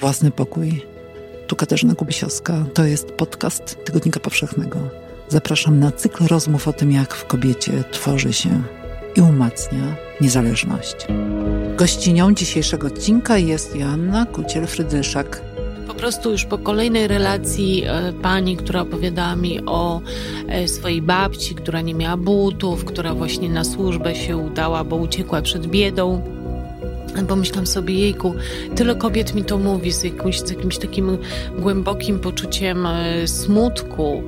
Własny pokój. Tu Katarzyna Kubisiowska. To jest podcast Tygodnika Powszechnego. Zapraszam na cykl rozmów o tym, jak w kobiecie tworzy się i umacnia niezależność. Gościnią dzisiejszego odcinka jest Joanna Kuciel-Frydryszak. Po prostu już po kolejnej relacji e, pani, która opowiadała mi o e, swojej babci, która nie miała butów, która właśnie na służbę się udała, bo uciekła przed biedą Pomyślam sobie, jejku, tyle kobiet mi to mówi z, jakimś, z jakimś takim głębokim poczuciem e, smutku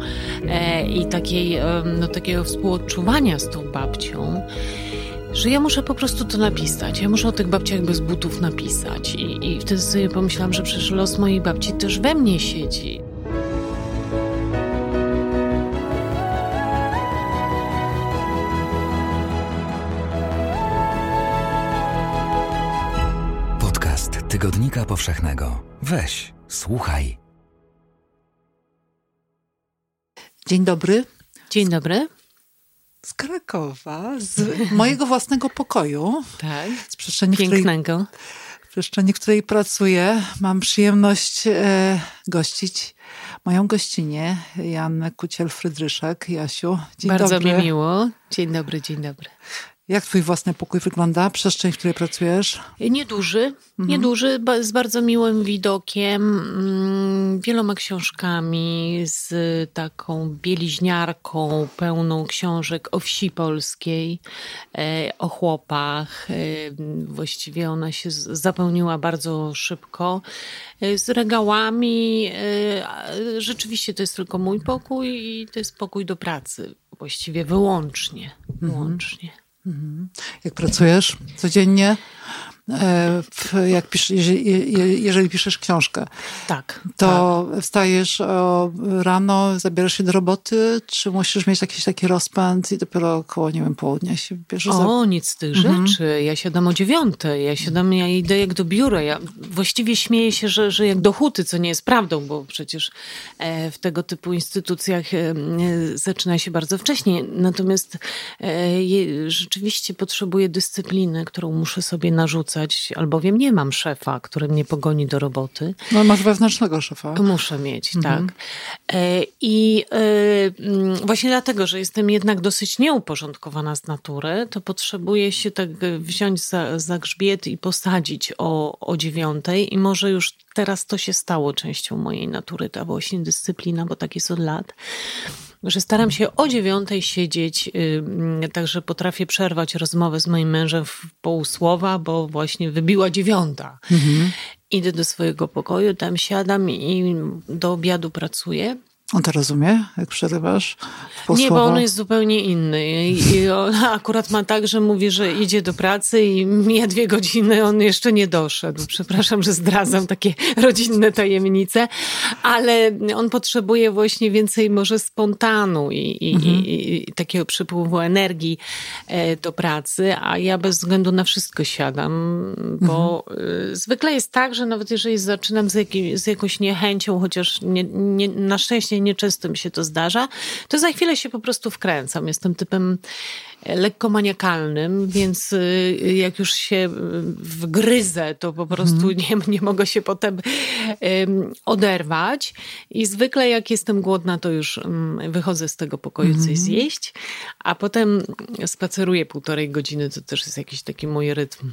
e, i takiej, e, no, takiego współodczuwania z tą babcią, że ja muszę po prostu to napisać. Ja muszę o tych babciach bez butów napisać. I, i wtedy sobie pomyślałam, że przecież los mojej babci też we mnie siedzi. Tygodnika Powszechnego. Weź, słuchaj. Dzień dobry. Dzień dobry. Z Krakowa, z mojego własnego pokoju. Tak. Z przestrzeni, Pięknego. Której, w przestrzeni, w której pracuję. Mam przyjemność e, gościć moją gościnię, Janę Kuciel-Frydryszak. Jasiu, dzień Bardzo dobry. mi miło. Dzień dobry, dzień dobry. Jak twój własny pokój wygląda? Przestrzeń, w której pracujesz? Nieduży, mhm. nieduży, z bardzo miłym widokiem, mm, wieloma książkami, z taką bieliźniarką pełną książek o wsi polskiej, e, o chłopach. E, właściwie ona się zapełniła bardzo szybko. E, z regałami. Rzeczywiście to jest tylko mój pokój i to jest pokój do pracy. Właściwie wyłącznie. Mhm. Wyłącznie. Mhm. Jak pracujesz codziennie? E, jak pisz, jeżeli, jeżeli, piszesz książkę, tak, to tak. wstajesz rano, zabierasz się do roboty, czy musisz mieć jakiś taki rozpęd i dopiero około, nie wiem, południa się bierzesz? O, za... nic z tych mhm. rzeczy. Ja siadam o dziewiątej, ja siadam, ja idę jak do biura. Ja właściwie śmieję się, że, że jak do huty, co nie jest prawdą, bo przecież e, w tego typu instytucjach e, zaczyna się bardzo wcześnie. Natomiast rzeczywiście potrzebuję dyscypliny, którą muszę sobie narzucać albowiem nie mam szefa, który mnie pogoni do roboty. No masz wewnętrznego szefa. Muszę mieć, mhm. tak. E, I e, mm, właśnie dlatego, że jestem jednak dosyć nieuporządkowana z natury, to potrzebuję się tak wziąć za, za grzbiet i posadzić o, o dziewiątej i może już teraz to się stało częścią mojej natury, ta właśnie dyscyplina, bo tak jest od lat że staram się o dziewiątej siedzieć, yy, także potrafię przerwać rozmowę z moim mężem w półsłowa, bo właśnie wybiła dziewiąta. Mhm. Idę do swojego pokoju, tam siadam i do obiadu pracuję. On to rozumie, jak przerywasz? Nie, bo on jest zupełnie inny. I on akurat ma tak, że mówi, że idzie do pracy i mija dwie godziny, on jeszcze nie doszedł. Przepraszam, że zdradzam takie rodzinne tajemnice, ale on potrzebuje właśnie więcej może spontanu i, i, mhm. i, takiego przypływu energii e, do pracy, a ja bez względu na wszystko siadam, bo mhm. zwykle jest tak, że nawet jeżeli zaczynam z, jakim, z jakąś niechęcią, chociaż nie, nie, na szczęście nieczęsto mi się to zdarza, to za chwilę się po prostu wkręcam. Jestem typem e, lekko maniakalnym, więc y, jak już się wgryzę, to po prostu mm. nie, nie mogę się potem oderwać. I zwykle jak jestem głodna, to już um, wychodzę z tego pokoju mm. coś mhm. zjeść, a potem spaceruję półtorej godziny, to też jest jakiś taki mój rytm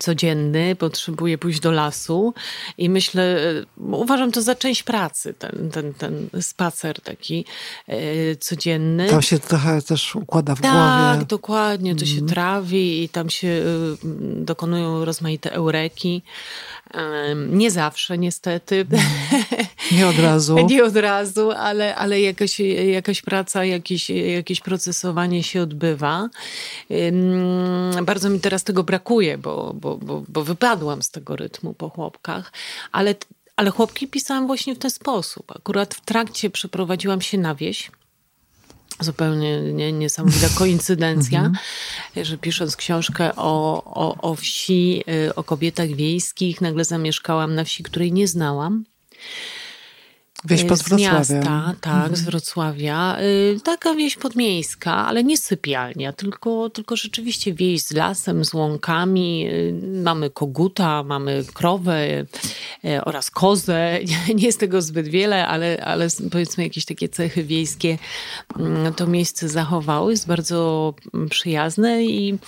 codzienny, potrzebuję pójść do lasu i myślę, e, uważam to za część pracy, ten, ten, ten spacer taki e, codzienny. Tam się trochę też układa w tak, głowie. Tak, dokładnie, to się mm. trawi i tam się e, dokonują rozmaite eureki. Nie zawsze, niestety. Nie od razu. Nie od razu, ale, ale jakaś, jakaś praca, jakieś, jakieś procesowanie się odbywa. Bardzo mi teraz tego brakuje, bo, bo, bo, bo wypadłam z tego rytmu po chłopkach, ale ale chłopki pisałam właśnie w ten sposób. Akurat w trakcie przeprowadziłam się na wieś zupełnie nie, niesamowita koincydencja, mhm. że pisząc książkę o, o, o wsi, y, o kobietach wiejskich, nagle zamieszkałam na wsi, której nie znałam. Wieś pod Wrocławiem. Z miasta, tak, mhm. z Wrocławia. Y, taka wieś podmiejska, ale nie sypialnia, tylko, tylko rzeczywiście wieś z lasem, z łąkami. Y, mamy koguta, mamy krowę, oraz kozę. Nie jest tego zbyt wiele, ale, ale powiedzmy jakieś takie cechy wiejskie mm, to miejsce zachowało. Jest bardzo mm, przyjazne i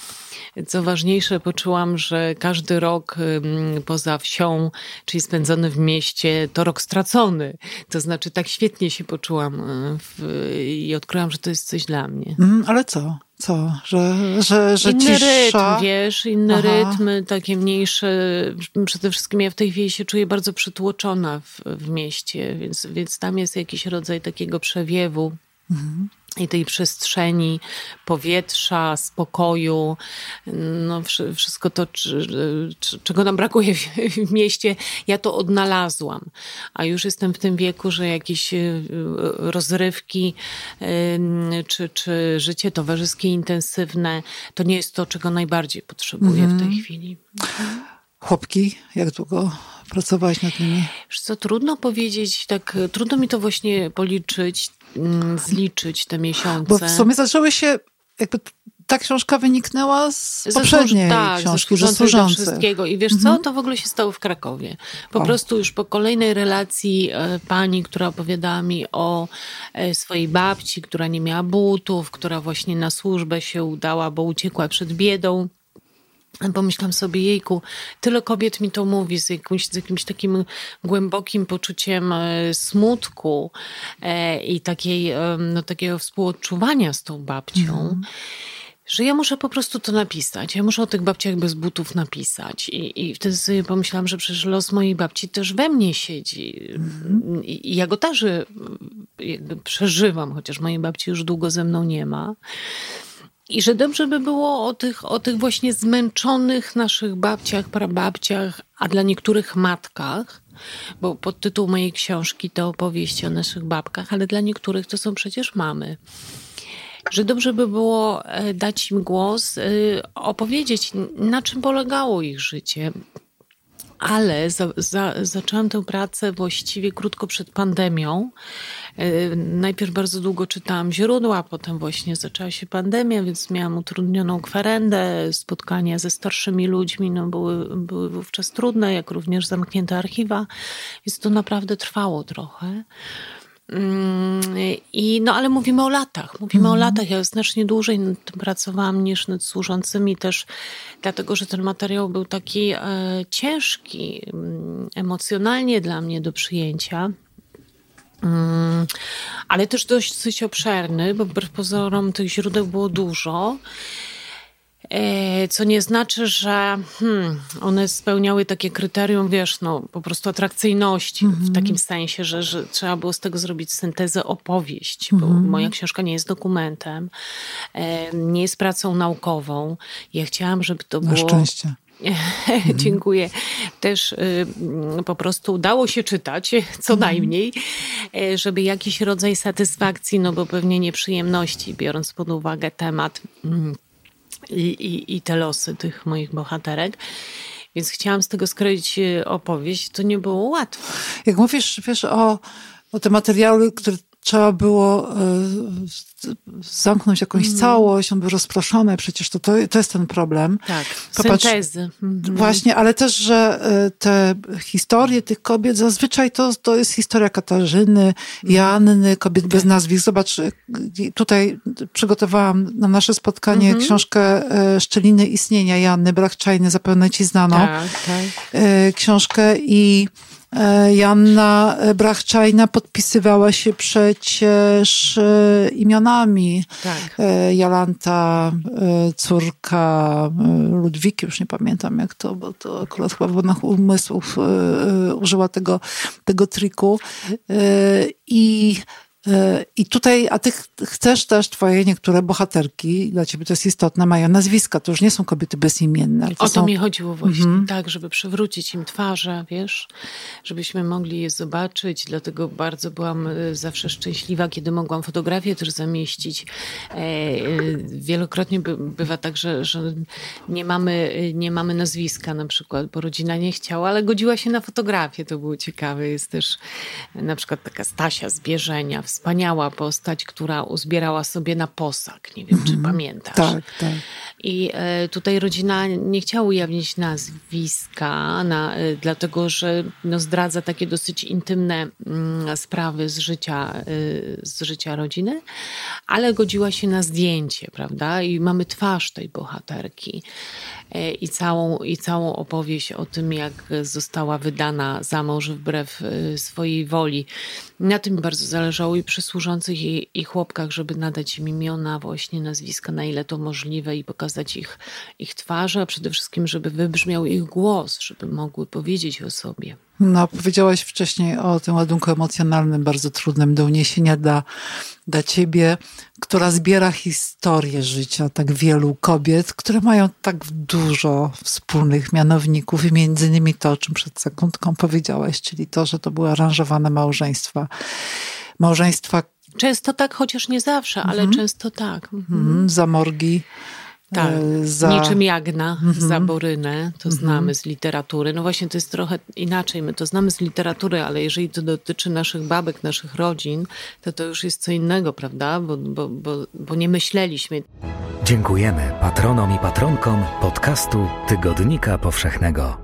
co ważniejsze, poczułam, że każdy rok poza wsią, czyli spędzony w mieście, to rok stracony. To znaczy, tak świetnie się poczułam e, w, i odkryłam, że to jest coś dla mnie. Mm, ale co? Co? Że, że, że inny cisza? rytm, wiesz, inny Aha. rytm, takie mniejsze. Przede wszystkim ja w tej chwili się czuję bardzo przytłoczona w, w mieście, więc, więc tam jest jakiś rodzaj takiego przewiewu. Mhm i tej przestrzeni, powietrza, spokoju, no wszystko to, czego nam brakuje w, mieście, ja to odnalazłam. A już jestem w tym wieku, że jakieś y, rozrywki y, czy, czy życie towarzyskie intensywne, to nie jest to, czego najbardziej potrzebuję w tej mhm. chwili. Chłopki, jak długo pracowałaś nad nimi? Wiesz co, trudno powiedzieć, tak trudno mi to właśnie policzyć. Mm, zliczyć te miesiące. Bo w sumie zaczęły się, jakby ta książka wyniknęła z poprzedniej tak, książki, ze służący. wszystkiego. I wiesz mhm. co, to w ogóle się stało w Krakowie. Po o. prostu już po kolejnej relacji e, pani, która opowiadała mi o e, swojej babci, która nie miała butów, która właśnie na służbę się udała, bo uciekła przed biedą Pomyślam sobie, jejku, tyle kobiet mi to mówi z, jakimś, z jakimś takim głębokim poczuciem e, smutku e, i takiej, no, takiego współodczuwania z tą babcią. Mm. Że ja muszę po prostu to napisać. Ja muszę o tych babciach bez butów napisać. I, i wtedy sobie pomyślałam, że przecież los mojej babci też we mnie siedzi. Mm. I, ja go też przeżywam, chociaż mojej babci już długo ze mną nie ma. I że dobrze by było o tych, o tych właśnie zmęczonych naszych babciach, prababciach, a dla niektórych matkach, bo podtytuł mojej książki to opowieści o naszych babkach, ale dla niektórych to są przecież mamy. Że dobrze by było e, dać im głos, e, opowiedzieć, na czym polegało ich życie, ale za, za, zaczęłam tę pracę właściwie krótko przed pandemią. E, najpierw bardzo długo czytałam źródła, potem właśnie zaczęła się pandemia, więc miałam utrudnioną kwerendę, spotkania ze starszymi ludźmi no były, były wówczas trudne, jak również zamknięte archiwa, więc to naprawdę trwało trochę. Mm, I, no ale mówimy o latach, mówimy o mhm. latach. Ja znacznie dłużej nad tym pracowałam niż nad służącymi też, dlatego że ten materiał był taki e, ciężki mm, emocjonalnie dla mnie do przyjęcia. Mm, ale też dość obszerny, bo wbrew pozorom tych źródeł było dużo. E, co nie znaczy, że hmm, one spełniały takie kryterium, wiesz, no po prostu atrakcyjności, mm -hmm. w mhm. takim sensie, że, że trzeba było z tego zrobić syntezę opowieść, mm -hmm. bo mhm. moja książka nie jest dokumentem, e, nie jest pracą naukową. Ja chciałam, żeby to Na było... szczęście. Mhm. Dziękuję. Też y, po prostu udało się czytać, co najmniej, e, żeby jakiś rodzaj satysfakcji, no bo pewnie nieprzyjemności, biorąc pod uwagę temat mm, i, i, i te losy tych moich bohaterek. Więc chciałam z tego skroić e, opowieść. To nie było łatwe. Jak mówisz, wiesz, o, o te materiały, które trzeba było e, zamknąć jakąś mm. całość, on był rozproszony, przecież to, to, to jest ten problem. Tak, Popatrz, syntezy. Mm. Właśnie, ale też, że e, te historie tych kobiet, zazwyczaj to, to jest historia Katarzyny, mm. Janny, kobiet bez tak. nazwisk. Zobacz, e, tutaj przygotowałam na nasze spotkanie mm -hmm. książkę Szczeliny istnienia Janny Brachczajny, zapewne ci znano. Tak, tak. Książkę i Janna Brachczajna podpisywała się przecież e, imionami. Tak. E, Jolanta, córka Ludwiki, już nie pamiętam jak to, bo to akurat chyba w umysłów użyła tego, tego triku. I E, I tutaj, a ty chcesz też twoje niektóre bohaterki, dla ciebie to jest istotne, mają nazwiska, to już nie są kobiety bezimienne. To o to są... mi chodziło właśnie, mm -hmm. tak, żeby przywrócić im twarze, wiesz, żebyśmy mogli je zobaczyć, dlatego bardzo byłam e, zawsze szczęśliwa, kiedy mogłam fotografię też zamieścić. E, wielokrotnie bywa tak, że, że nie, mamy, nie mamy nazwiska na przykład, bo rodzina nie chciała, ale godziła się na fotografię, to było ciekawe. Jest też na przykład taka Stasia z Bierzenia w wspaniała postać, która uzbierała sobie na posag. Nie wiem, czy mhm. pamiętasz. Tak, tak. I e, tutaj rodzina nie chciała ujawnić nazwiska, na, e, dlatego że no, zdradza takie dosyć intymne mm, sprawy z życia, e, z życia rodziny, ale godziła się na zdjęcie, prawda? I mamy twarz tej bohaterki i całą, i całą opowieść o tym, jak została wydana za mąż wbrew swojej woli. Na tym bardzo zależało i przy służących i, i chłopkach, żeby nadać im imiona, właśnie nazwiska, na ile to możliwe i pokazać ich, ich twarze, a przede wszystkim, żeby wybrzmiał ich głos, żeby mogły powiedzieć o sobie. No, powiedziałaś wcześniej o tym ładunku emocjonalnym, bardzo trudnym do uniesienia dla, dla ciebie, która zbiera historię życia tak wielu kobiet, które mają tak dużo wspólnych mianowników i między innymi to, o czym przed sekundką powiedziałaś, czyli to, że to były aranżowane małżeństwa. Małżeństwa. Często tak, chociaż nie zawsze, ale mhm. często tak. Mhm. Zamorgi tak, e, za... niczym Jagna, -hmm. za Borynę, to -hmm. znamy z literatury. No właśnie to jest trochę inaczej, my to znamy z literatury, ale jeżeli to dotyczy naszych babek, naszych rodzin, to to już jest co innego, prawda? Bo, bo, bo, bo nie myśleliśmy. Dziękujemy patronom i patronkom podcastu Tygodnika Powszechnego.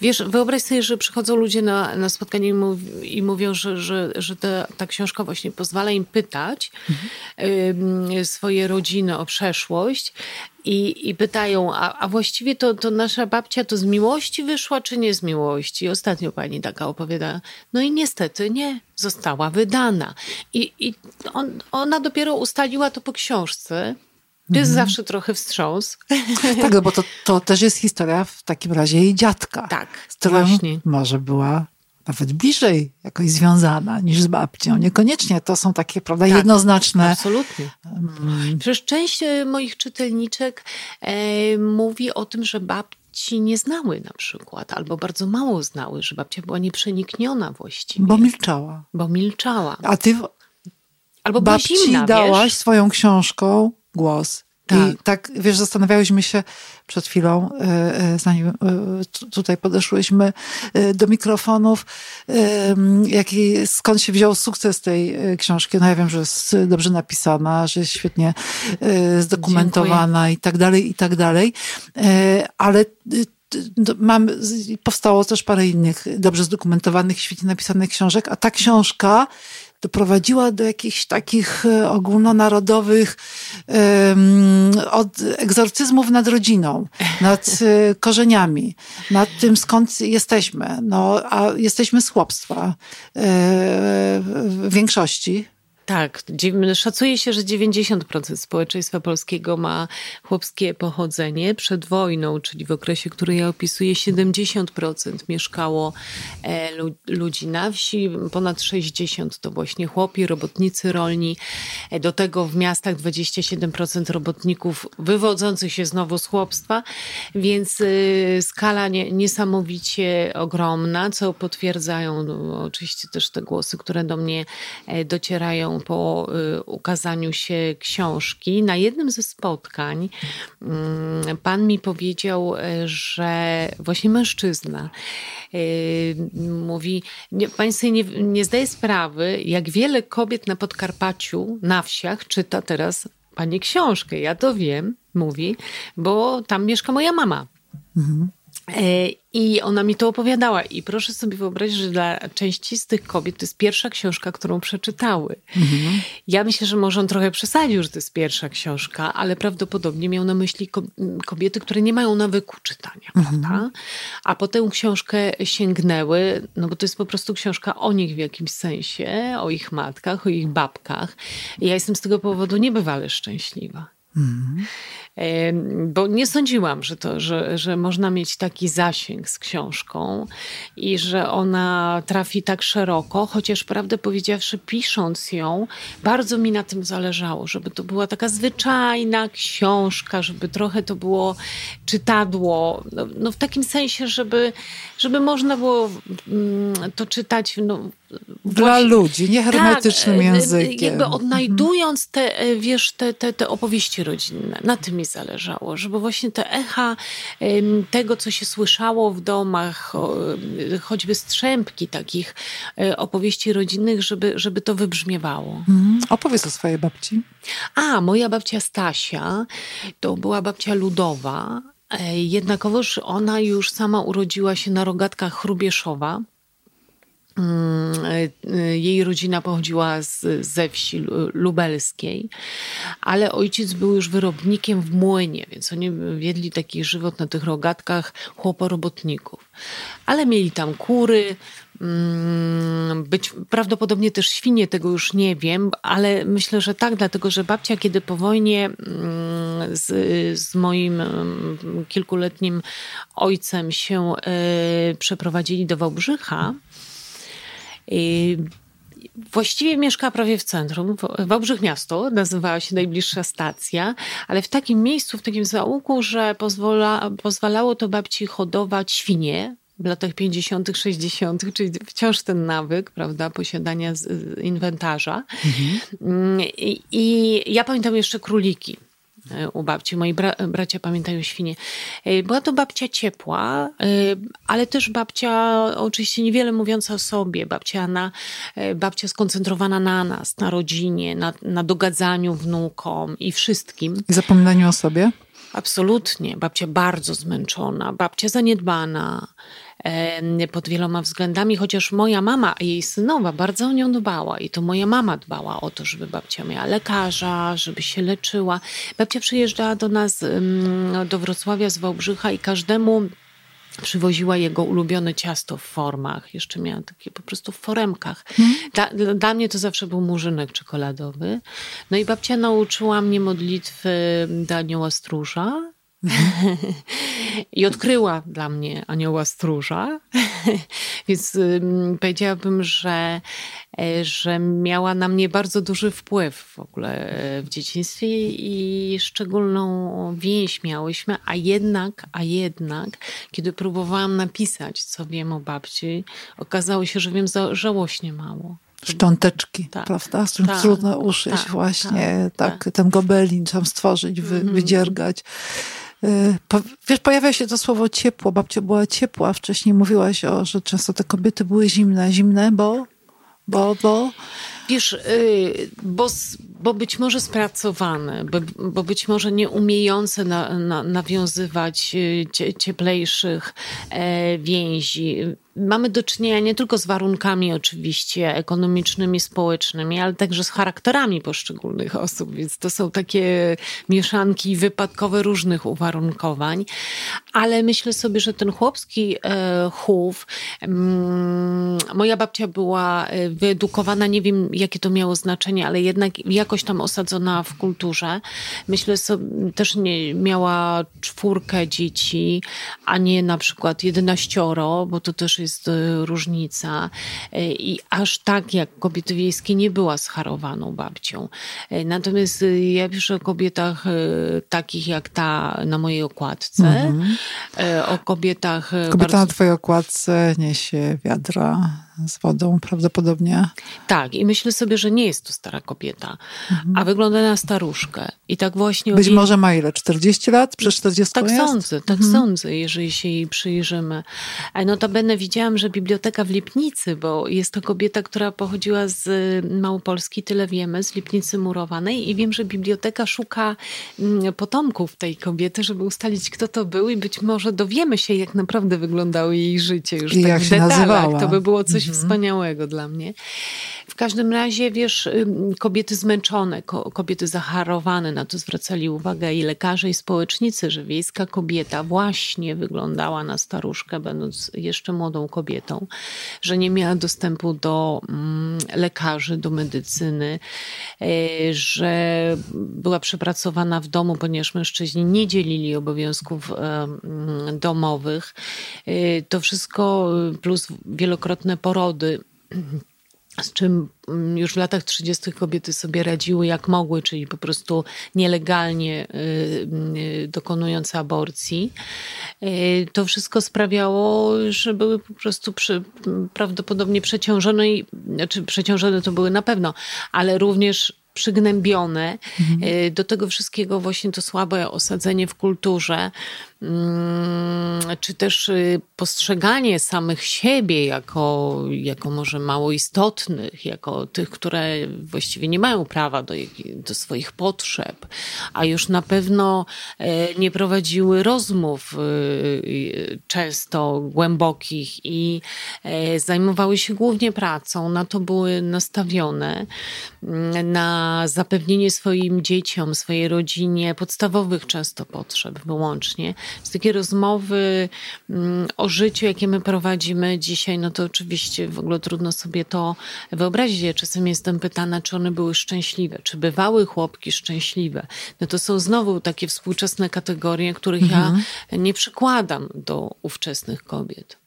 Wiesz, wyobraź sobie, że przychodzą ludzie na, na spotkanie i, mów, i mówią, że, że, że ta, ta książka właśnie pozwala im pytać mhm. y, swoje rodziny o przeszłość i, i pytają, a, a właściwie to, to nasza babcia to z miłości wyszła, czy nie z miłości? Ostatnio pani taka opowiada. No i niestety nie, została wydana. I, i on, ona dopiero ustaliła to po książce, to jest mhm. zawsze trochę wstrząs. Tak, no bo to, to też jest historia w takim razie jej dziadka. Tak, z którą właśnie. może była nawet bliżej jakoś związana niż z babcią. Niekoniecznie to są takie, prawda, tak, jednoznaczne. Absolutnie. Um... Przecież część e, moich czytelniczek e, mówi o tym, że babci nie znały na przykład, albo bardzo mało znały, że babcia była nieprzenikniona właściwie. Bo milczała. Bo milczała. A ty albo babci zimna, dałaś wiesz? swoją książką głos. Tak. I tak, wiesz, zastanawiałyśmy się przed chwilą, e, e, zanim e, tutaj podeszłyśmy do mikrofonów, jaki, skąd się wziął sukces tej książki. No ja wiem, że jest dobrze napisana, że jest świetnie zdokumentowana Dziękuję. i tak dalej, i tak dalej, ale mam, powstało też parę innych dobrze zdokumentowanych, świetnie napisanych książek, a ta książka doprowadziła do jakichś takich e, ogólnonarodowych um, od egzorcyzmów nad rodziną, nad e, korzeniami, nad tym skąd jesteśmy. No, a jesteśmy z chłopstwa e, w większości tak, szacuje się, że 90% społeczeństwa polskiego ma chłopskie pochodzenie. Przed wojną, czyli w okresie, który ja opisuję, 70% mieszkało e, ludzi na wsi, ponad 60% to właśnie chłopi, robotnicy rolni. E, do tego w miastach 27% robotników wywodzących się znowu z chłopstwa, więc e, skala niesamowicie ogromna, co potwierdzają no, oczywiście też te głosy, które do mnie docierają po y, ukazaniu się książki. Na jednym ze spotkań mm, pan mi powiedział, y, że właśnie mężczyzna y, mówi, pani sobie nie, nie zdaje sprawy, jak wiele kobiet na Podkarpaciu, na wsiach czyta teraz pani książkę. Ja to wiem, mówi, bo tam mieszka moja mama. Mhm. E, I ona mi to opowiadała. I proszę sobie wyobrazić, że dla części z tych kobiet to jest pierwsza książka, którą przeczytały. Mhm. Ja myślę, że może on trochę przesadził, że to jest pierwsza książka, ale prawdopodobnie miał na myśli kobiety, które nie mają nawyku czytania, mhm. prawda? A po tę książkę sięgnęły, no bo to jest po prostu książka o nich w jakimś sensie, o ich matkach, o ich babkach. I ja jestem z tego powodu niebywale szczęśliwa. Mhm bo nie sądziłam, że, to, że, że można mieć taki zasięg z książką i że ona trafi tak szeroko, chociaż prawdę powiedziawszy, pisząc ją, bardzo mi na tym zależało, żeby to była taka zwyczajna książka, żeby trochę to było czytadło, no, no w takim sensie, żeby, żeby można było mm, to czytać no, dla właśnie, ludzi, nie hermetycznym tak, językiem. Jakby odnajdując te, e, wiesz, te, te, te opowieści rodzinne. Na tym mi zależało, żeby właśnie te echa tego, co się słyszało w domach, choćby strzępki takich e, opowieści rodzinnych, żeby, żeby to wybrzmiewało. Mm, opowiedz o swojej babci. A, moja babcia Stasia to była babcia ludowa, e, jednakowoż ona już sama urodziła się na rogatkach Chrubieszowa y, jej rodzina pochodziła z, ze wsi lubelskiej, ale ojciec był już wyrobnikiem w młynie, więc oni wiedli taki żywot na tych rogatkach chłoporobotników. Ale mieli tam kury, mm, być prawdopodobnie też świnie, tego już nie wiem, ale myślę, że tak, dlatego że babcia, kiedy po wojnie mm, z, z moim kilkuletnim ojcem się y, przeprowadzili do Wałbrzycha, Właściwie mieszka prawie w centrum. Wałbrzych Miasto nazywała się najbliższa stacja, ale w takim miejscu, w takim zaułku, że pozwala, pozwalało to babci hodować świnie w latach 50., 60., czyli wciąż ten nawyk, prawda, posiadania inwentarza. Mhm. I, I ja pamiętam jeszcze króliki u babci. Moi bra bracia pamiętają świnie. E, była to babcia ciepła, e, ale też babcia oczywiście niewiele mówiąca o sobie. Babcia, na, e, babcia skoncentrowana na nas, na rodzinie, na, na dogadzaniu wnukom i wszystkim. I zapominaniu o sobie? Absolutnie. Babcia bardzo zmęczona, babcia zaniedbana pod wieloma względami, chociaż moja mama, jej synowa, bardzo o nią dbała i to moja mama dbała o to, żeby babcia miała lekarza, żeby się leczyła. Babcia przyjeżdżała do nas, do Wrocławia z Wałbrzycha i każdemu przywoziła jego ulubione ciasto w formach. Jeszcze miała takie po prostu w foremkach. Hmm. Dla, dla, mnie to zawsze był murzynek czekoladowy. No i babcia nauczyła mnie modlitwy do anioła stróża. I odkryła dla mnie anioła stróża, więc powiedziałabym, że, e, że miała na mnie bardzo duży wpływ w ogóle e, w dzieciństwie i szczególną więź miałyśmy, a jednak, a jednak, kiedy próbowałam napisać, co wiem o babci, okazało się, że wiem za żałośnie mało. Szcząteczki, tak, prawda? Z tak, trudno uszyć tak, właśnie, tak, tak, ten gobelin tam stworzyć, wy, mm. wydziergać. Y, wiesz, pojawia się to słowo ciepło. Babcia była ciepła. Wcześniej mówiłaś o, że często te kobiety były zimne. Zimne, bo? Bo, bo? Wiesz, y, bo, bo być może spracowane, bo, bo być może nie umiejące na, na, nawiązywać y, cieplejszych e, więzi mamy do czynienia nie tylko z warunkami oczywiście ekonomicznymi, społecznymi, ale także z charakterami poszczególnych osób, więc to są takie mieszanki wypadkowe różnych uwarunkowań. Ale myślę sobie, że ten chłopski e, chów, mm, moja babcia była e, wyedukowana, nie wiem jakie to miało znaczenie, ale jednak jakoś tam osadzona w kulturze. Myślę sobie, też nie miała czwórkę dzieci, a nie na przykład jedenaścioro, bo to też jest e, różnica. E, I aż tak jak kobiety wiejskie nie była scharowaną babcią. E, natomiast ja piszę o kobietach takich jak ta na mojej okładce. Mhm. O kobietach. Kobieta bardzo... na twojej okładce niesie wiadra z wodą prawdopodobnie. Tak, i myślę sobie, że nie jest to stara kobieta, mhm. a wygląda na staruszkę. I tak właśnie. Być jej... może ma ile? 40 lat? Przez 40 Tak jest? sądzę, tak mhm. sądzę, jeżeli się jej przyjrzymy. Notabene widziałam, że biblioteka w Lipnicy, bo jest to kobieta, która pochodziła z Małopolski, tyle wiemy, z Lipnicy Murowanej i wiem, że biblioteka szuka mm, potomków tej kobiety, żeby ustalić, kto to był i być może dowiemy się, jak naprawdę wyglądało jej życie już I tak jak w detalach. Nazywała. To by było coś. Wspaniałego dla mnie. W każdym razie, wiesz, kobiety zmęczone, kobiety zacharowane, na to zwracali uwagę i lekarze, i społecznicy, że wiejska kobieta właśnie wyglądała na staruszkę, będąc jeszcze młodą kobietą, że nie miała dostępu do mm, lekarzy, do medycyny, e, że była przepracowana w domu, ponieważ mężczyźni nie dzielili obowiązków mm, domowych. E, to wszystko plus wielokrotne porody z czym mm, już w latach 30. kobiety sobie radziły jak mogły, czyli po prostu nielegalnie y, y, dokonując aborcji. Y, to wszystko sprawiało, że były po prostu przy, prawdopodobnie przeciążone, i, znaczy przeciążone to były na pewno, ale również przygnębione. Mhm. Do tego wszystkiego właśnie to słabe osadzenie w kulturze, mm, czy też y, postrzeganie samych siebie jako, jako może mało istotnych, jako tych, które właściwie nie mają prawa do, do swoich potrzeb, a już na pewno e, nie prowadziły rozmów y, często głębokich i zajmowały się głównie pracą, na to były nastawione, mm, na zapewnienie swoim dzieciom, swojej rodzinie podstawowych często potrzeb wyłącznie. Z takie rozmowy mm, o życiu, jakie my prowadzimy dzisiaj, no to oczywiście w ogóle trudno sobie to wyobrazić. Ja czasem jestem pytana, czy one były szczęśliwe, czy bywały chłopki szczęśliwe. No to są znowu takie współczesne kategorie, których mhm. ja nie przykładam do ówczesnych kobiet.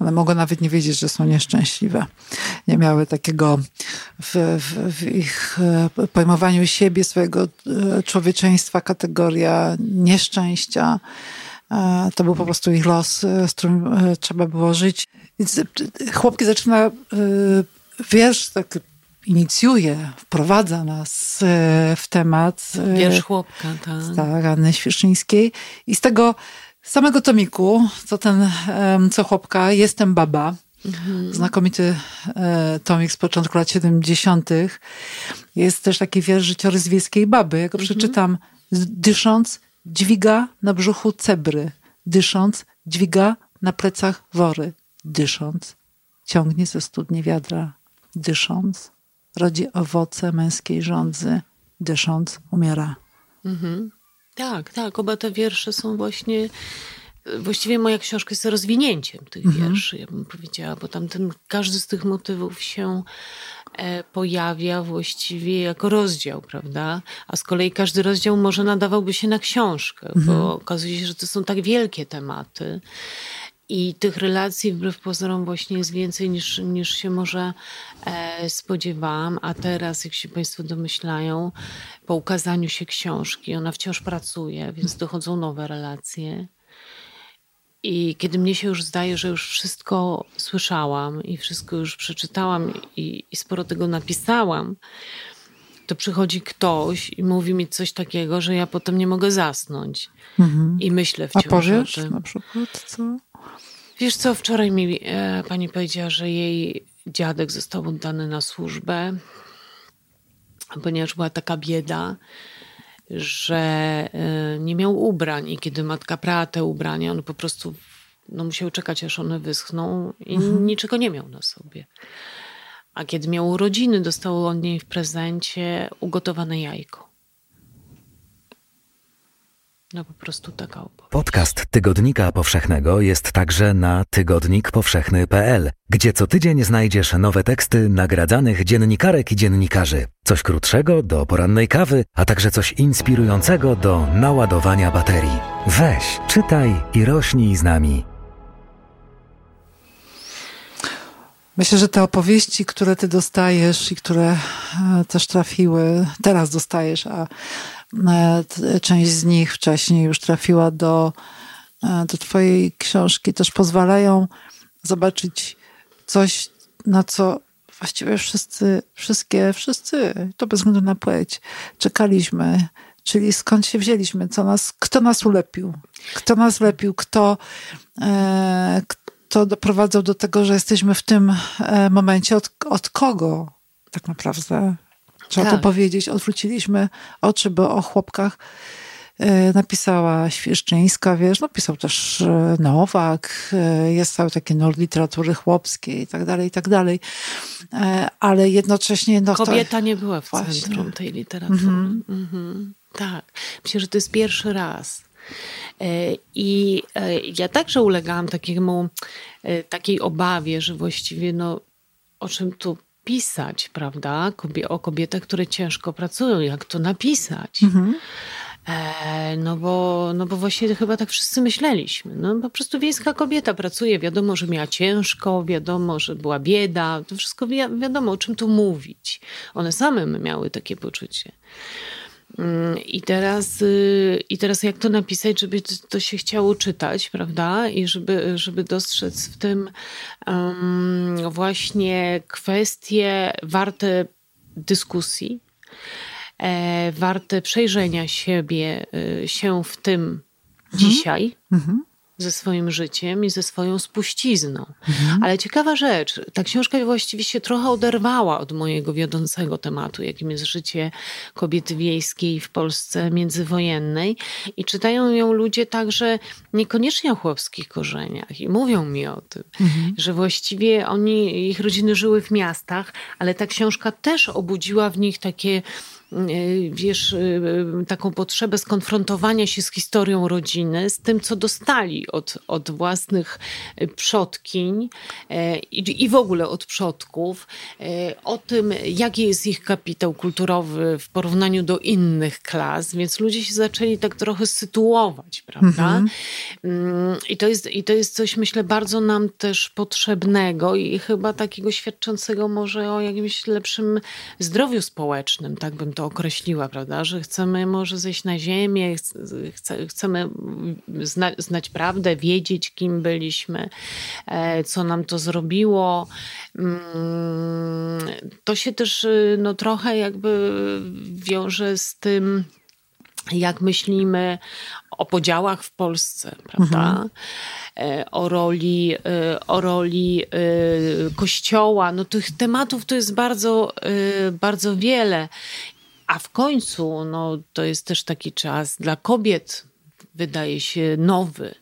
One mogą nawet nie wiedzieć, że są nieszczęśliwe. Nie miały takiego w, w, w, ich e, pojmowaniu siebie, swojego e, człowieczeństwa kategoria nieszczęścia. E, to był po prostu ich los, z którym trzeba było żyć. Więc chłopki zaczyna wiersz tak inicjuje, wprowadza nas w temat. Wiersz chłopka, tak. Tak, Anny Świerczyńskiej. I z tego samego tomiku, co ten, co chłopka, Jestem baba. Mhm. Znakomity e, tomik z początku lat 70. Jest też taki wiersz życiorys wiejskiej baby. Ja go mhm. przeczytam. Dysząc, dźwiga na brzuchu cebry. Dysząc, dźwiga na plecach wory. Dysząc, ciągnie ze studni wiadra. Dysząc, rodzi owoce męskiej żądzy. Dysząc, umiera. Mhm. Tak, tak. Oba te wiersze są właśnie. Właściwie moja książka jest rozwinięciem tych mhm. wierszy, ja bym powiedziała, bo tam ten, każdy z tych motywów się e, pojawia właściwie jako rozdział, prawda? A z kolei każdy rozdział może nadawałby się na książkę, mhm. bo okazuje się, że to są tak wielkie tematy. I tych relacji wbrew pozorom właśnie jest więcej niż, niż się może e, spodziewałam. A teraz, jak się Państwo domyślają, po ukazaniu się książki, ona wciąż pracuje, więc dochodzą nowe relacje. I kiedy mnie się już zdaje, że już wszystko słyszałam i wszystko już przeczytałam i, i sporo tego napisałam, to przychodzi ktoś i mówi mi coś takiego, że ja potem nie mogę zasnąć. Mhm. I myślę wciąż A powiesz o tym. na przykład co? Wiesz co, wczoraj mi e, pani powiedziała, że jej dziadek został oddany na służbę, ponieważ była taka bieda, że e, nie miał ubrań i kiedy matka prała te ubrania, on po prostu no, musiał czekać, aż one wyschną i mhm. niczego nie miał na sobie. A kiedy miał urodziny, dostał od niej w prezencie ugotowane jajko. No po prostu taka opowieść. Podcast Tygodnika Powszechnego jest także na tygodnikpowszechny.pl, gdzie co tydzień znajdziesz nowe teksty nagradzanych dziennikarek i dziennikarzy. Coś krótszego do porannej kawy, a także coś inspirującego do naładowania baterii. Weź, czytaj i rośnij z nami. Myślę, że te opowieści, które ty dostajesz i które e, też trafiły, teraz dostajesz, a część z nich wcześniej już trafiła do, e, do twojej książki, też pozwalają zobaczyć coś, na co właściwie wszyscy, wszystkie, wszyscy, to bez względu na płeć, czekaliśmy. Czyli skąd się wzięliśmy, co nas, kto nas ulepił, kto nas lepił, kto, e, to doprowadzał do tego, że jesteśmy w tym e, momencie? Od, od kogo tak naprawdę. Trzeba tak. to powiedzieć. Odwróciliśmy oczy, bo o chłopkach e, napisała Świeszczyńska, wiesz, no pisał też e, Nowak, jest cały taki nord literatury chłopskiej i tak dalej, i tak dalej. Ale jednocześnie... No, Kobieta to... nie była w Właśnie. centrum tej literatury. Mm -hmm. Tak. Myślę, że to jest pierwszy raz E, I e, ja także ulegałam takiemu, e, takiej obawie, że właściwie no, o czym tu pisać, prawda? O kobietach, które ciężko pracują, jak to napisać. Mhm. No bo, no bo właśnie chyba tak wszyscy myśleliśmy. No po prostu wiejska kobieta pracuje, wiadomo, że miała ciężko, wiadomo, że była bieda, to wszystko wi wiadomo, o czym tu mówić. One same miały takie poczucie. Mm, I teraz, y, I teraz jak to napisać, żeby to się chciało czytać, prawda? I żeby, żeby dostrzec w tym um, właśnie kwestie warte dyskusji, e, warte przejrzenia siebie, e, się w tym mhm. dzisiaj. Mhm ze swoim życiem i ze swoją spuścizną. Mhm. Ale ciekawa rzecz, ta książka właściwie się trochę oderwała od mojego wiodącego tematu, jakim jest życie kobiety wiejskiej w Polsce międzywojennej. I czytają ją ludzie także niekoniecznie o chłopskich korzeniach. I mówią mi o tym, mhm. że właściwie oni, ich rodziny żyły w miastach, ale ta książka też obudziła w nich takie wiesz, y, y, taką potrzebę skonfrontowania się z historią rodziny, z tym, co dostali od, od własnych przodkiń i, i w ogóle od przodków, o tym, jaki jest ich kapitał kulturowy w porównaniu do innych klas, więc ludzie się zaczęli tak trochę sytuować, prawda? Mhm. Mm, I, to jest, I to jest coś, myślę, bardzo nam też potrzebnego i chyba takiego świadczącego może o jakimś lepszym zdrowiu społecznym, tak bym to określiła, prawda? Że chcemy może zejść na ziemię, chce, chcemy zna, znać prawdę, wiedzieć, kim byliśmy, e, co nam to zrobiło. Mm, to się też y, no, trochę jakby wiąże z tym, jak myślimy o podziałach w Polsce, prawda? Mhm. E, o roli, e, o roli kościoła. No tych tematów to jest bardzo, bardzo wiele. A w końcu no, to jest też taki czas dla kobiet, wydaje się, nowy,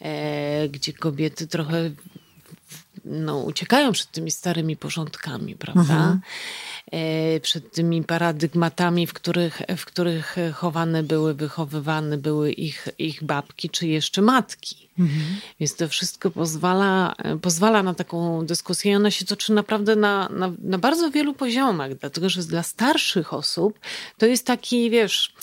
e, gdzie kobiety trochę no, uciekają przed tymi starymi porządkami, prawda? Mhm. E, przed tymi paradygmatami, w których, w których chowane były, wychowywane były ich, ich babki, czy jeszcze matki. Mhm. Więc to wszystko pozwala, pozwala na taką dyskusję. I ona się toczy naprawdę na, na, na bardzo wielu poziomach, dlatego że dla starszych osób to jest taki, wiesz,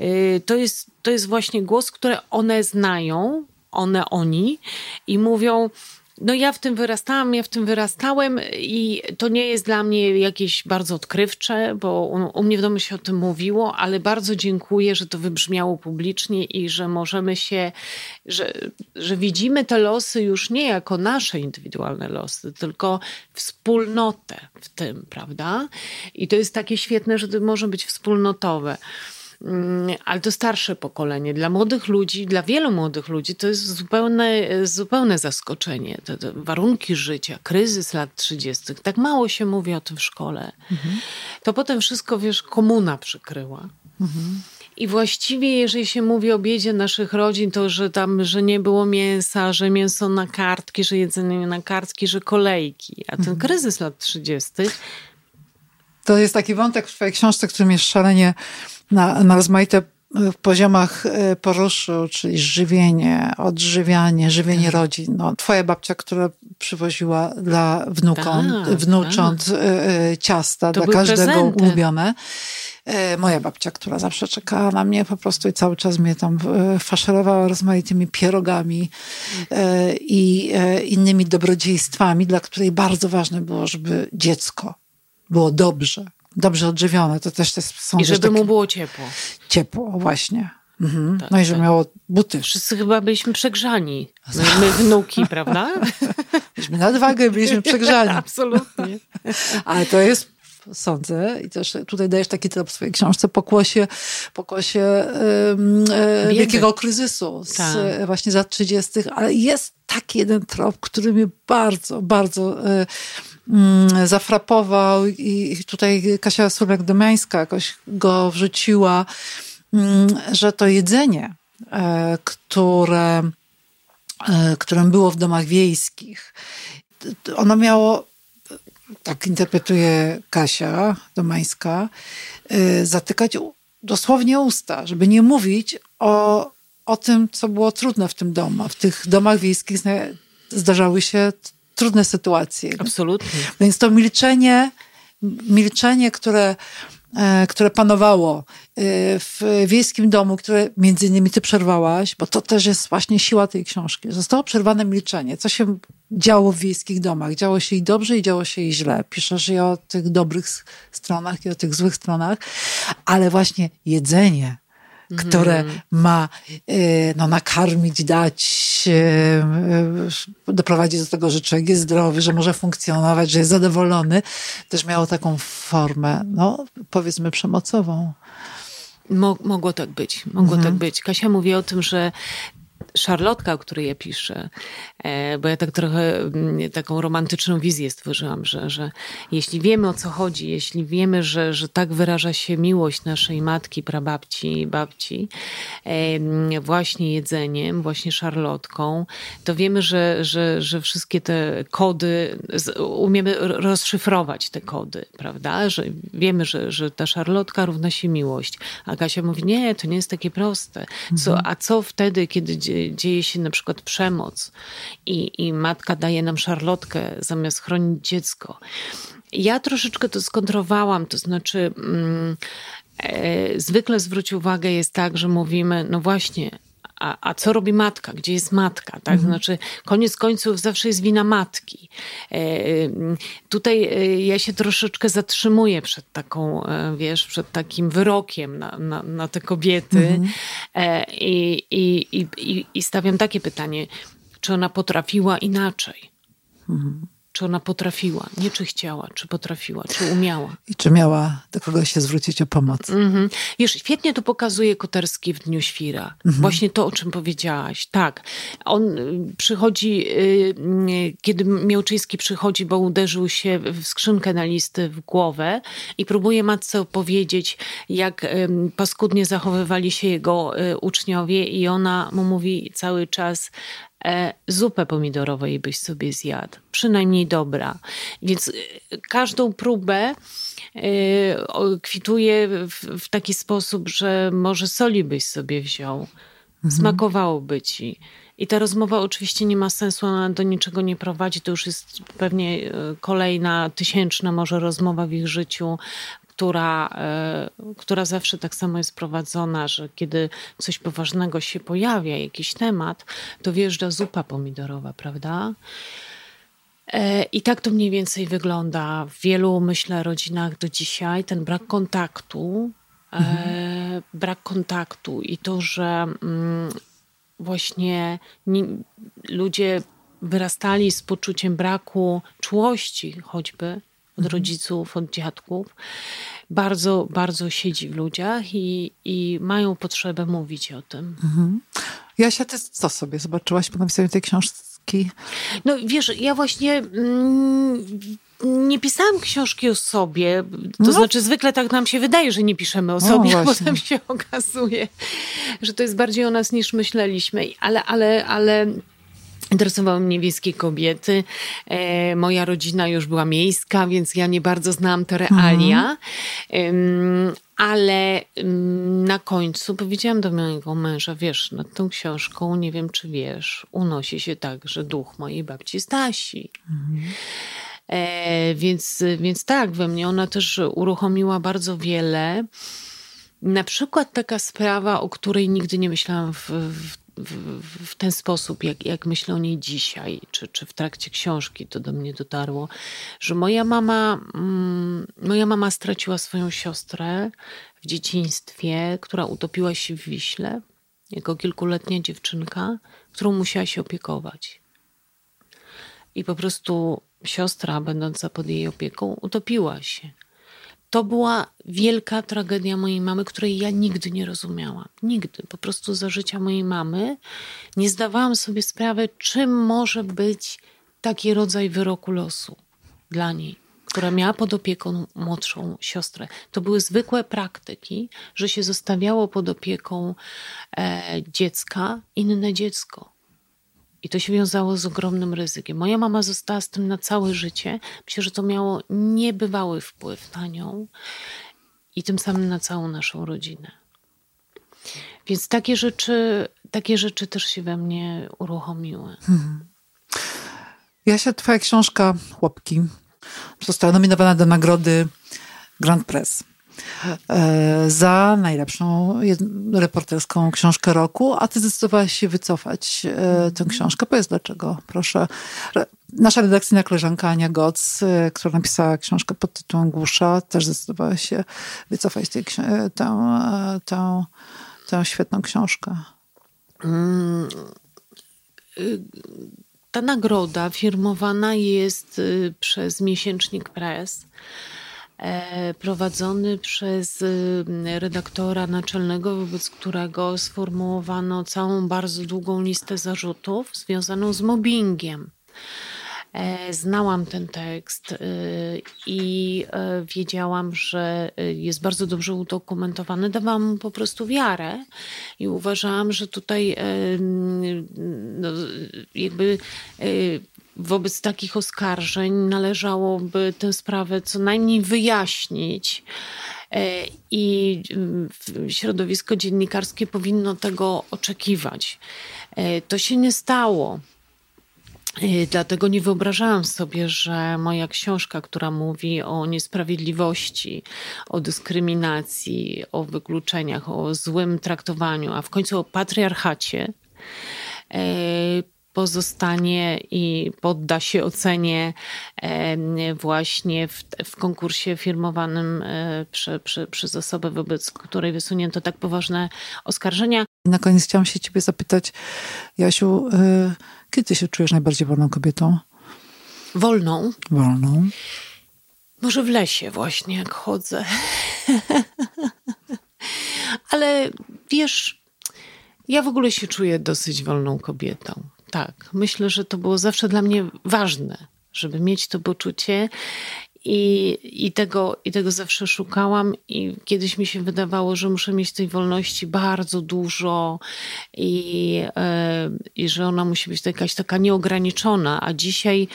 y, to jest, to jest właśnie głos, który one znają, one, oni i mówią, no ja w tym wyrastałam, ja w tym wyrastałem i to nie jest dla mnie jakieś bardzo odkrywcze, bo u, u, mnie w domu się o tym mówiło, ale bardzo dziękuję, że to wybrzmiało publicznie i że możemy się, że, że widzimy te losy już nie jako nasze indywidualne losy, tylko wspólnotę w tym, prawda? I to jest takie świetne, że to może być wspólnotowe. Mm, ale to starsze pokolenie. Dla młodych ludzi, dla wielu młodych ludzi to jest zupełne, zupełne zaskoczenie. Te, te warunki życia, kryzys lat 30. Tak mało się mówi o tym w szkole. Mhm. To potem wszystko, wiesz, komuna przykryła. Mhm. I właściwie, jeżeli się mówi o biedzie naszych rodzin, to że tam, że nie było mięsa, że mięso na kartki, że jedzenie na kartki, że kolejki. A ten mhm. kryzys lat 30. To jest taki wątek w Twojej książce, który mnie szalenie na, na rozmaite e, poziomach e, poruszył, czyli żywienie, odżywianie, żywienie tak. rodzin. No, twoja babcia, która przywoziła dla wnukom, tak, wnucząt tak. Ciasta, to dla każdego prezenty. ulubione. Moja babcia, która zawsze czekała na mnie po prostu i cały czas mnie tam faszerowała rozmaitymi pierogami i innymi dobrodziejstwami, dla której bardzo ważne było, żeby dziecko było dobrze, dobrze odżywione. To też są I żeby takie... mu było ciepło. Ciepło, właśnie. Mhm. Tak, no i że tak. miało buty. Wszyscy chyba byliśmy przegrzani. My, my wnuki, prawda? Byliśmy nadwagę, byliśmy przegrzani. Absolutnie. Ale to jest sądzę i też tutaj dajesz taki trop w swojej książce pokłosie, pokłosie um, wielkiego kryzysu z, tak. właśnie za 30., ale jest taki jeden trop, który mnie bardzo, bardzo Mm, zafrapował i tutaj Kasia Surek-Domiańska jakoś go wrzuciła, mm, że to jedzenie, e, które, e, którym było w domach wiejskich, ono miało, tak interpretuje Kasia Domańska, e, zatykać dosłownie usta, żeby nie mówić o, o tym, co było trudne w tym domu. W tych domach wiejskich zdarzały się trudne sytuacje. Absolutnie. Więc to milczenie, milczenie, które, e, które panowało e, w wiejskim domu, które między innymi ty przerwałaś, bo to też jest właśnie siła tej książki. Zostało przerwane milczenie. Co się działo w wiejskich domach? Działo się i dobrze, i działo się i źle. Piszesz i o tych dobrych stronach, i o tych złych stronach, ale właśnie jedzenie które mm. ma e, no, nakarmić, dać, e, doprowadzić do tego, że człowiek jest zdrowy, że może funkcjonować, że jest zadowolony, też miało taką formę, no powiedzmy przemocową. Mogło tak być, mogło mhm. tak być. Kasia mówi o tym, że szarlotka, o której ja piszę, e, bo ja tak trochę mm, taką romantyczną wizję stworzyłam, że, że jeśli wiemy o co chodzi, jeśli wiemy, że, że tak wyraża się miłość naszej matki, prababci i babci, właśnie jedzeniem, właśnie szarlotką, to wiemy, że, że, że wszystkie te kody, umiemy rozszyfrować te kody, prawda? Że wiemy, że, że ta szarlotka równa się miłość. A Kasia mówi, nie, to nie jest takie proste. Co, mhm. a co wtedy, kiedy dzieje się na przykład przemoc i, i matka daje nam szarlotkę zamiast chronić dziecko. Ja troszeczkę to skontrowałam, to znaczy. Mm, e, zwykle zwróć uwagę jest tak, że mówimy, no właśnie, a, a co robi matka? Gdzie jest matka? Tak? Mhm. Znaczy, koniec końców zawsze jest wina matki. E, tutaj e, ja się troszeczkę zatrzymuję przed taką, e, wiesz, przed takim wyrokiem na, na, na te kobiety mhm. e, i, i, i, i stawiam takie pytanie, czy ona potrafiła inaczej? Mhm czy ona potrafiła, nie czy chciała, czy potrafiła, czy umiała. I czy miała do kogoś się zwrócić o pomoc. Mhm. Wiesz, świetnie to pokazuje Koterski w Dniu Świra. Mhm. Właśnie to, o czym powiedziałaś. Tak. On y, przychodzi, y, y, kiedy Miałczyński przychodzi, bo uderzył się w skrzynkę na listy w głowę i próbuje matce opowiedzieć, jak paskudnie zachowywali się jego uczniowie i ona mu mówi cały czas zupę pomidorową jej byś sobie zjadł. Przynajmniej dobra. Więc e, każdą próbę e, kwituje w, w taki sposób, że może soli byś sobie wziął. Mhm. Smakowałoby ci. I ta rozmowa oczywiście nie ma sensu, ona do niczego nie prowadzi. To już jest pewnie kolejna, tysięczna może rozmowa w ich życiu, która, e, która zawsze tak samo jest prowadzona, że kiedy coś poważnego się pojawia, jakiś temat, to wjeżdża zupa pomidorowa, prawda? E, I tak to mniej więcej wygląda w wielu, myślę, rodzinach do dzisiaj. Ten brak kontaktu, e, mhm. brak kontaktu i to, że mm, właśnie ludzie wyrastali z poczuciem braku czułości, choćby od rodziców, od dziadków, bardzo, bardzo siedzi w ludziach i, i mają potrzebę mówić o tym. Mhm. Jasia, ty co sobie zobaczyłaś po napisaniu tej książki? No wiesz, ja właśnie... Mm, nie pisałam książki o sobie. To no. znaczy, zwykle tak nam się wydaje, że nie piszemy o sobie, a potem się okazuje, że to jest bardziej o nas niż myśleliśmy. Ale, ale, ale Interesowały mnie wiejskie kobiety. E, moja rodzina już była miejska, więc ja nie bardzo znałam te realia. Mhm. ale na końcu powiedziałam do mojego męża, wiesz, nad tą książką, nie wiem czy wiesz, unosi się także duch mojej babci Stasi. Mhm. E, więc, więc tak, we mnie ona też uruchomiła bardzo wiele. Na przykład taka sprawa, o której nigdy nie myślałam w, w w, w, ten sposób, jak, jak myślę o niej dzisiaj, czy, czy w trakcie książki to do mnie dotarło, że moja mama, mm, moja mama straciła swoją siostrę w dzieciństwie, która utopiła się w Wiśle, jako kilkuletnia dziewczynka, którą musiała się opiekować. I po prostu siostra, będąca pod jej opieką, utopiła się to była wielka tragedia mojej mamy, której ja nigdy nie rozumiałam. Nigdy. Po prostu za życia mojej mamy nie zdawałam sobie sprawy, czym może być taki rodzaj wyroku losu dla niej, która miała pod opieką młodszą siostrę. To były zwykłe praktyki, że się zostawiało pod opieką e, dziecka inne dziecko. I to się wiązało z ogromnym ryzykiem. Moja mama została z tym na całe życie. Myślę, że to miało niebywały wpływ na nią i tym samym na całą naszą rodzinę. Więc takie rzeczy, takie rzeczy też się we mnie uruchomiły. Hmm. Jasia, twoja książka Chłopki została nominowana do nagrody Grand Press. E, za najlepszą reporterską książkę roku, a ty zdecydowałaś się wycofać e, tę książkę. Powiedz dlaczego, proszę. Nasza redakcyjna koleżanka Ania Goc, e, która napisała książkę pod tytułem Głusza, też zdecydowała się wycofać tę, tę, tę świetną książkę? Mm, y, ta nagroda firmowana jest y, przez miesięcznik Press, prowadzony przez y, redaktora naczelnego, wobec którego sformułowano całą bardzo długą listę zarzutów związaną z mobbingiem. E, znałam ten tekst e, i e, wiedziałam, że jest bardzo dobrze udokumentowany. Dawałam mu po prostu wiarę i uważałam, że tutaj no, jakby wobec takich oskarżeń należałoby tę sprawę co najmniej wyjaśnić. I środowisko dziennikarskie powinno tego oczekiwać. To się nie stało. Dlatego nie wyobrażałam sobie, że moja książka, która mówi o niesprawiedliwości, o dyskryminacji, o wykluczeniach, o złym traktowaniu, a w końcu o patriarchacie, e, pozostanie i podda się ocenie e, właśnie w, w konkursie firmowanym e, przy, przy, przez osobę, wobec której wysunięto tak poważne oskarżenia. Na koniec chciałam się ciebie zapytać, Jasiu, kiedy się czujesz najbardziej wolną kobietą? Wolną? Wolną. Może w lesie właśnie, jak chodzę. Ale wiesz, ja w ogóle się czuję dosyć wolną kobietą. Tak, myślę, że to było zawsze dla mnie ważne, żeby mieć to poczucie i, i, tego, I tego zawsze szukałam, i kiedyś mi się wydawało, że muszę mieć tej wolności bardzo dużo i, e, i że ona musi być jakaś taka nieograniczona, a dzisiaj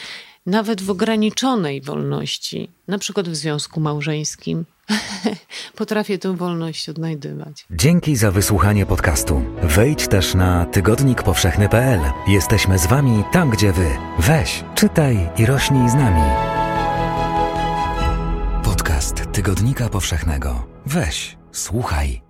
nawet w ograniczonej wolności, na przykład w związku małżeńskim, potrafię tę wolność odnajdywać. Dzięki za wysłuchanie podcastu. Wejdź też na tygodnikpowszechny.pl. Jesteśmy z Wami tam, gdzie Wy. Weź, czytaj i rośnij z nami. Tygodnika Powszechnego. Weź, słuchaj.